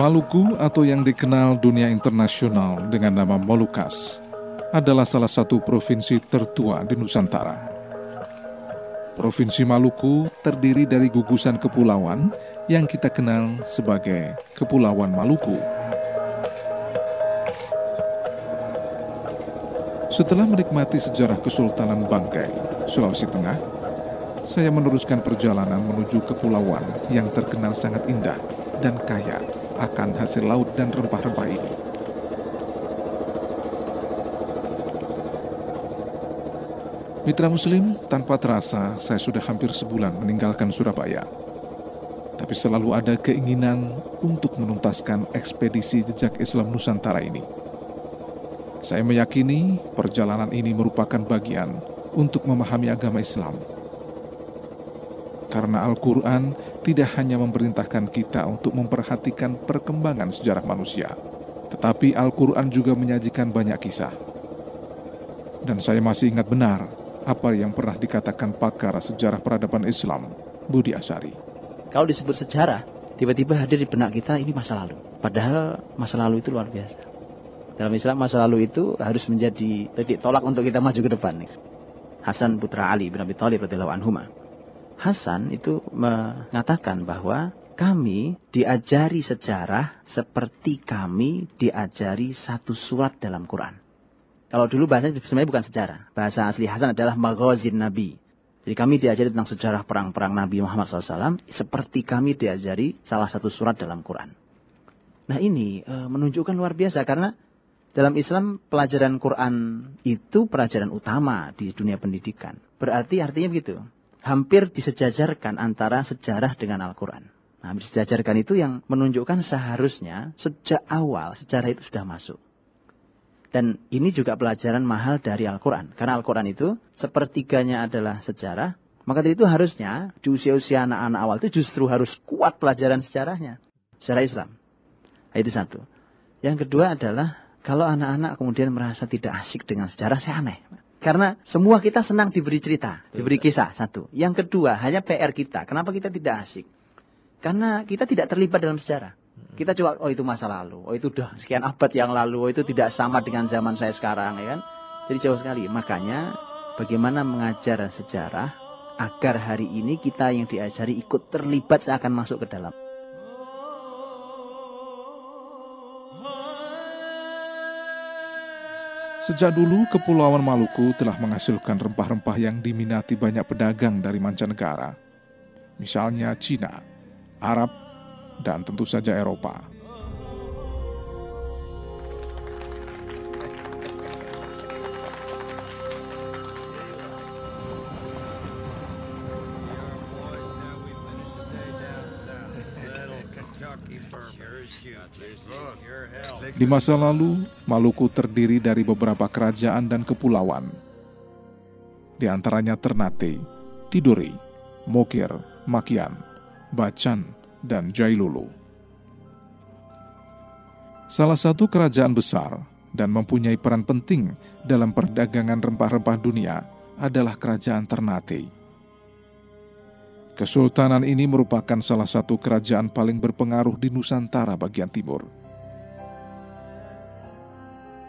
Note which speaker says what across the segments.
Speaker 1: Maluku atau yang dikenal dunia internasional dengan nama Molukas adalah salah satu provinsi tertua di Nusantara. Provinsi Maluku terdiri dari gugusan kepulauan yang kita kenal sebagai Kepulauan Maluku. Setelah menikmati sejarah Kesultanan Bangkai, Sulawesi Tengah, saya meneruskan perjalanan menuju kepulauan yang terkenal sangat indah dan kaya akan hasil laut dan rempah-rempah ini. Mitra Muslim, tanpa terasa saya sudah hampir sebulan meninggalkan Surabaya. Tapi selalu ada keinginan untuk menuntaskan ekspedisi jejak Islam Nusantara ini. Saya meyakini perjalanan ini merupakan bagian untuk memahami agama Islam karena Al-Quran tidak hanya memerintahkan kita untuk memperhatikan perkembangan sejarah manusia, tetapi Al-Quran juga menyajikan banyak kisah. Dan saya masih ingat benar apa yang pernah dikatakan pakar sejarah peradaban Islam, Budi Asari.
Speaker 2: Kalau disebut sejarah, tiba-tiba hadir di benak kita ini masa lalu. Padahal masa lalu itu luar biasa. Dalam Islam masa lalu itu harus menjadi titik tolak untuk kita maju ke depan. Hasan putra Ali bin Abi Thalib radhiyallahu anhu Hasan itu mengatakan bahwa kami diajari sejarah seperti kami diajari satu surat dalam Quran. Kalau dulu bahasa sebenarnya bukan sejarah. Bahasa asli Hasan adalah magazin Nabi. Jadi kami diajari tentang sejarah perang-perang Nabi Muhammad SAW seperti kami diajari salah satu surat dalam Quran. Nah ini e, menunjukkan luar biasa karena dalam Islam pelajaran Quran itu pelajaran utama di dunia pendidikan. Berarti artinya begitu hampir disejajarkan antara sejarah dengan Al-Quran. Nah, disejajarkan itu yang menunjukkan seharusnya sejak awal sejarah itu sudah masuk. Dan ini juga pelajaran mahal dari Al-Quran. Karena Al-Quran itu sepertiganya adalah sejarah. Maka dari itu harusnya di usia-usia anak-anak awal itu justru harus kuat pelajaran sejarahnya. Sejarah Islam. Nah, itu satu. Yang kedua adalah kalau anak-anak kemudian merasa tidak asik dengan sejarah, saya aneh. Karena semua kita senang diberi cerita, diberi kisah satu. Yang kedua, hanya PR kita. Kenapa kita tidak asik? Karena kita tidak terlibat dalam sejarah. Kita coba, oh itu masa lalu, oh itu udah sekian abad yang lalu, oh itu tidak sama dengan zaman saya sekarang, ya kan? Jadi jauh sekali. Makanya bagaimana mengajar sejarah agar hari ini kita yang diajari ikut terlibat seakan masuk ke dalam.
Speaker 1: Sejak dulu, Kepulauan Maluku telah menghasilkan rempah-rempah yang diminati banyak pedagang dari mancanegara, misalnya Cina, Arab, dan tentu saja Eropa. Di masa lalu, Maluku terdiri dari beberapa kerajaan dan kepulauan. Di antaranya Ternate, Tidore, Mokir, Makian, Bacan, dan Jailulu. Salah satu kerajaan besar dan mempunyai peran penting dalam perdagangan rempah-rempah dunia adalah kerajaan Ternate. Kesultanan ini merupakan salah satu kerajaan paling berpengaruh di Nusantara bagian timur.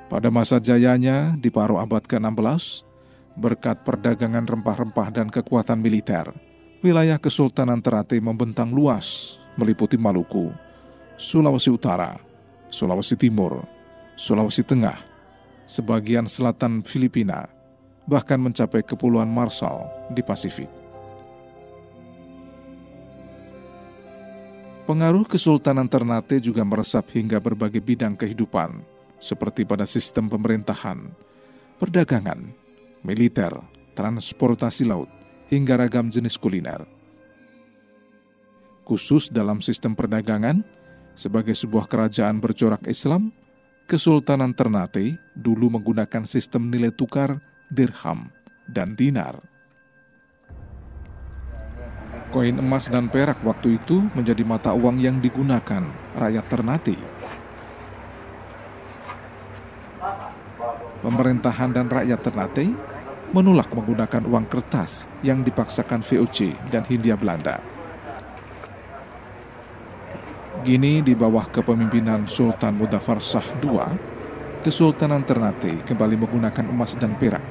Speaker 1: Pada masa jayanya di paruh abad ke-16, berkat perdagangan rempah-rempah dan kekuatan militer, wilayah Kesultanan Ternate membentang luas, meliputi Maluku, Sulawesi Utara, Sulawesi Timur, Sulawesi Tengah, sebagian selatan Filipina, bahkan mencapai Kepulauan Marshall di Pasifik. Pengaruh Kesultanan Ternate juga meresap hingga berbagai bidang kehidupan, seperti pada sistem pemerintahan, perdagangan, militer, transportasi laut, hingga ragam jenis kuliner. Khusus dalam sistem perdagangan, sebagai sebuah kerajaan bercorak Islam, Kesultanan Ternate dulu menggunakan sistem nilai tukar dirham dan dinar. Koin emas dan perak waktu itu menjadi mata uang yang digunakan rakyat Ternate. Pemerintahan dan rakyat Ternate menolak menggunakan uang kertas yang dipaksakan VOC dan Hindia Belanda. Gini di bawah kepemimpinan Sultan Mudafar Shah II, Kesultanan Ternate kembali menggunakan emas dan perak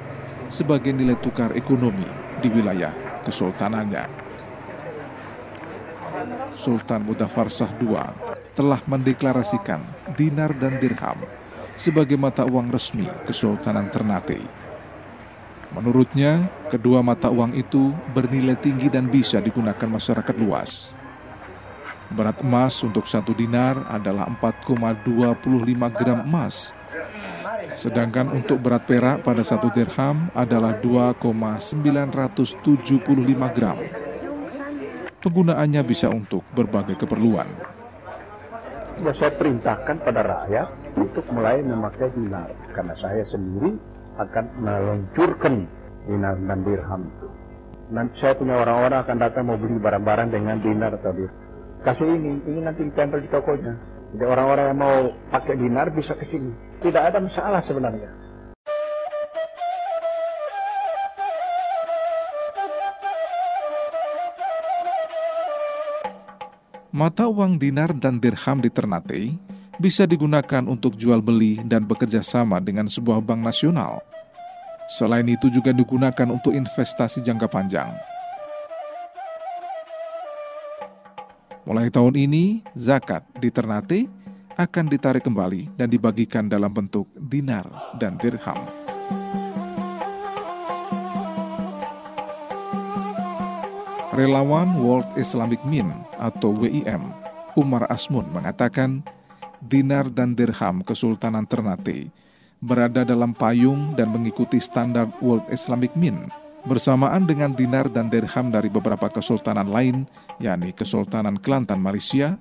Speaker 1: sebagai nilai tukar ekonomi di wilayah kesultanannya. Sultan Mudafar Shah II telah mendeklarasikan dinar dan dirham sebagai mata uang resmi Kesultanan Ternate. Menurutnya, kedua mata uang itu bernilai tinggi dan bisa digunakan masyarakat luas. Berat emas untuk satu dinar adalah 4,25 gram emas. Sedangkan untuk berat perak pada satu dirham adalah 2,975 gram. Penggunaannya bisa untuk berbagai keperluan.
Speaker 3: Ya, saya perintahkan pada rakyat untuk mulai memakai dinar karena saya sendiri akan meluncurkan dinar dan dirham. Nanti saya punya orang-orang akan datang mau beli barang-barang dengan dinar atau dirham kasih ini, ini nanti ditempel di tokonya. Jadi orang-orang yang mau pakai dinar bisa ke sini. Tidak ada masalah sebenarnya.
Speaker 1: Mata uang dinar dan dirham di Ternate bisa digunakan untuk jual beli dan bekerja sama dengan sebuah bank nasional. Selain itu juga digunakan untuk investasi jangka panjang. Mulai tahun ini, zakat di Ternate akan ditarik kembali dan dibagikan dalam bentuk dinar dan dirham. Relawan World Islamic Min atau WIM, Umar Asmun mengatakan, dinar dan dirham Kesultanan Ternate berada dalam payung dan mengikuti standar World Islamic Min bersamaan dengan dinar dan dirham dari beberapa kesultanan lain, yakni Kesultanan Kelantan Malaysia,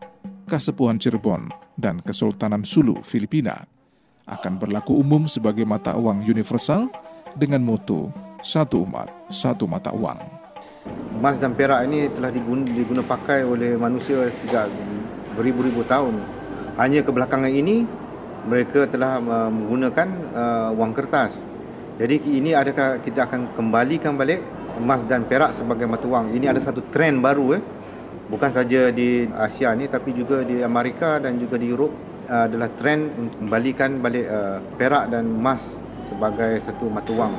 Speaker 1: Kasepuhan Cirebon, dan Kesultanan Sulu Filipina, akan berlaku umum sebagai mata uang universal dengan moto satu umat, satu mata uang.
Speaker 4: Emas dan perak ini telah diguna, diguna pakai oleh manusia sejak beribu-ribu tahun. Hanya kebelakangan ini mereka telah menggunakan uh, wang kertas jadi ini adakah kita akan kembalikan balik emas dan perak sebagai mata wang. Ini ada satu trend baru eh. Bukan saja di Asia ni tapi juga di Amerika dan juga di Europe uh, adalah trend untuk kembalikan balik uh, perak dan emas sebagai satu mata wang.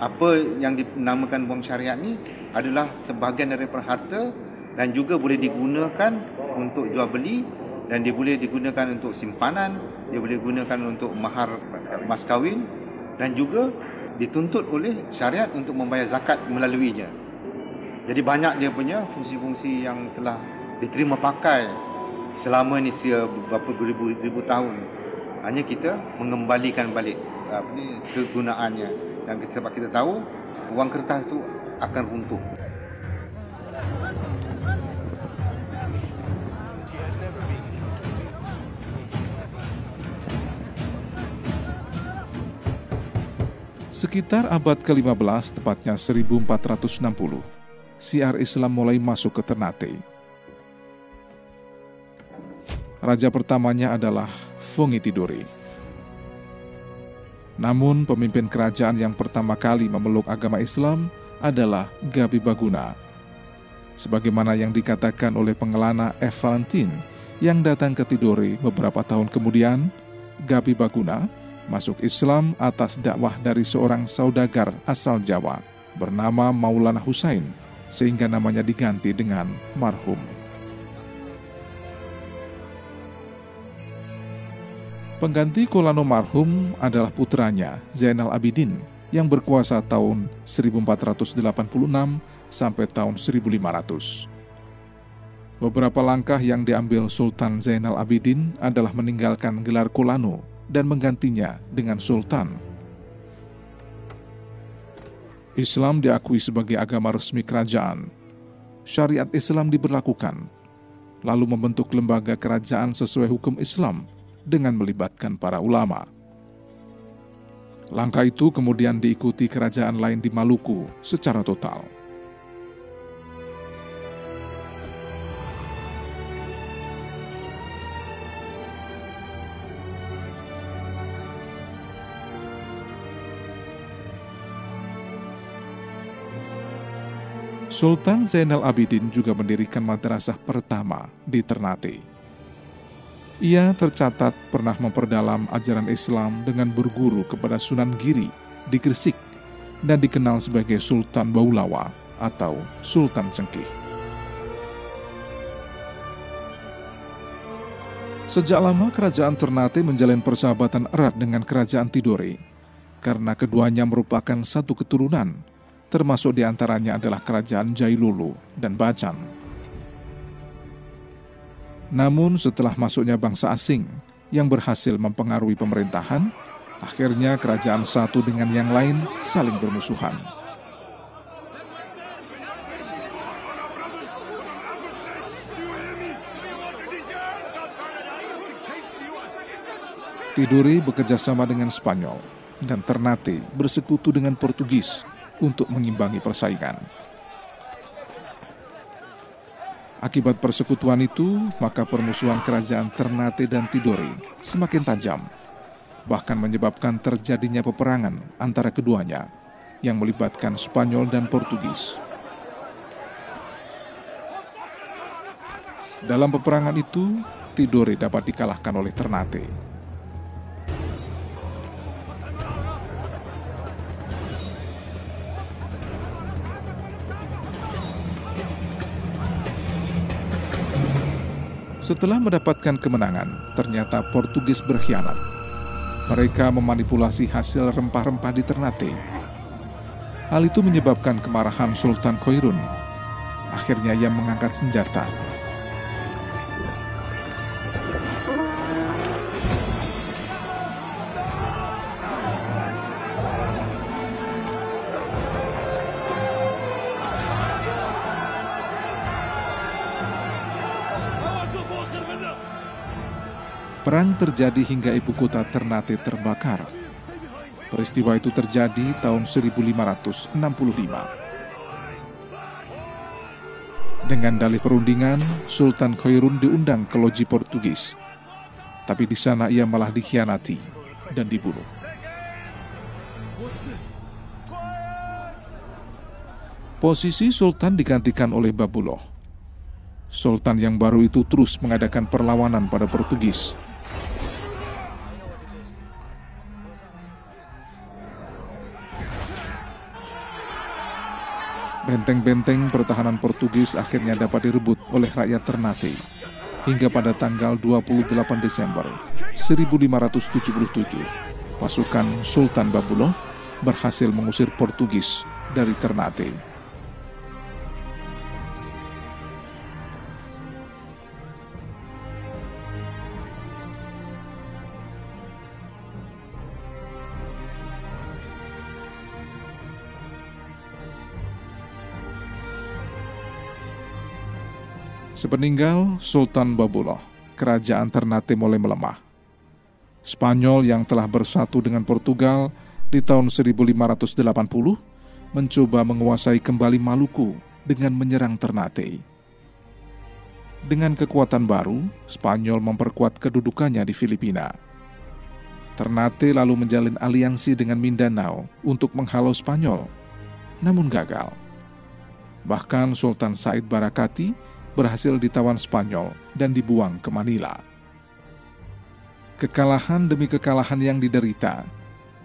Speaker 4: Apa yang dinamakan wang syariat ni adalah sebahagian dari harta dan juga boleh digunakan untuk jual beli dan dia boleh digunakan untuk simpanan, dia boleh digunakan untuk mahar mas kahwin dan juga dituntut oleh syariat untuk membayar zakat melaluinya. Jadi banyak dia punya fungsi-fungsi yang telah diterima pakai selama ni beberapa ribu, ribu tahun. Hanya kita mengembalikan balik apa ni kegunaannya dan kita sebab kita tahu wang kertas itu akan runtuh.
Speaker 1: Sekitar abad ke-15, tepatnya 1460, siar Islam mulai masuk ke Ternate. Raja pertamanya adalah Fungi Tidore. Namun pemimpin kerajaan yang pertama kali memeluk agama Islam adalah Gabi Baguna. Sebagaimana yang dikatakan oleh pengelana F. Valentin yang datang ke Tidore beberapa tahun kemudian, Gabi Baguna masuk Islam atas dakwah dari seorang saudagar asal Jawa bernama Maulana Husain, sehingga namanya diganti dengan marhum. Pengganti Kolano marhum adalah putranya Zainal Abidin yang berkuasa tahun 1486 sampai tahun 1500. Beberapa langkah yang diambil Sultan Zainal Abidin adalah meninggalkan gelar Kolano dan menggantinya dengan sultan. Islam diakui sebagai agama resmi kerajaan. Syariat Islam diberlakukan, lalu membentuk lembaga kerajaan sesuai hukum Islam dengan melibatkan para ulama. Langkah itu kemudian diikuti kerajaan lain di Maluku secara total. Sultan Zainal Abidin juga mendirikan madrasah pertama di Ternate. Ia tercatat pernah memperdalam ajaran Islam dengan berguru kepada Sunan Giri di Gresik dan dikenal sebagai Sultan Baulawa atau Sultan Cengkih. Sejak lama kerajaan Ternate menjalin persahabatan erat dengan kerajaan Tidore karena keduanya merupakan satu keturunan, termasuk di antaranya adalah kerajaan Jailulu dan Bacan. Namun setelah masuknya bangsa asing yang berhasil mempengaruhi pemerintahan, akhirnya kerajaan satu dengan yang lain saling bermusuhan. Tiduri bekerja sama dengan Spanyol dan Ternate bersekutu dengan Portugis untuk mengimbangi persaingan. Akibat persekutuan itu, maka permusuhan kerajaan Ternate dan Tidore semakin tajam, bahkan menyebabkan terjadinya peperangan antara keduanya yang melibatkan Spanyol dan Portugis. Dalam peperangan itu, Tidore dapat dikalahkan oleh Ternate. Setelah mendapatkan kemenangan, ternyata Portugis berkhianat. Mereka memanipulasi hasil rempah-rempah di Ternate. Hal itu menyebabkan kemarahan Sultan Koirun. Akhirnya ia mengangkat senjata Perang terjadi hingga ibu kota Ternate terbakar. Peristiwa itu terjadi tahun 1565. Dengan dalih perundingan, Sultan Khairun diundang ke loji Portugis. Tapi di sana ia malah dikhianati dan dibunuh. Posisi Sultan digantikan oleh Babuloh. Sultan yang baru itu terus mengadakan perlawanan pada Portugis Benteng-benteng pertahanan Portugis akhirnya dapat direbut oleh rakyat Ternate hingga pada tanggal 28 Desember 1577 pasukan Sultan Babuloh berhasil mengusir Portugis dari Ternate. Sepeninggal Sultan Babuloh, kerajaan Ternate mulai melemah. Spanyol yang telah bersatu dengan Portugal di tahun 1580 mencoba menguasai kembali Maluku dengan menyerang Ternate. Dengan kekuatan baru, Spanyol memperkuat kedudukannya di Filipina. Ternate lalu menjalin aliansi dengan Mindanao untuk menghalau Spanyol, namun gagal. Bahkan Sultan Said Barakati berhasil ditawan Spanyol dan dibuang ke Manila. Kekalahan demi kekalahan yang diderita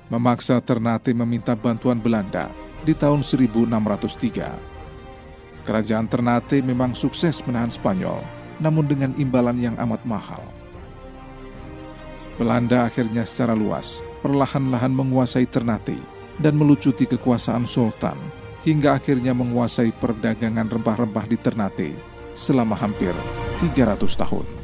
Speaker 1: memaksa Ternate meminta bantuan Belanda di tahun 1603. Kerajaan Ternate memang sukses menahan Spanyol, namun dengan imbalan yang amat mahal. Belanda akhirnya secara luas perlahan-lahan menguasai Ternate dan melucuti kekuasaan Sultan hingga akhirnya menguasai perdagangan rempah-rempah di Ternate selama hampir 300 tahun.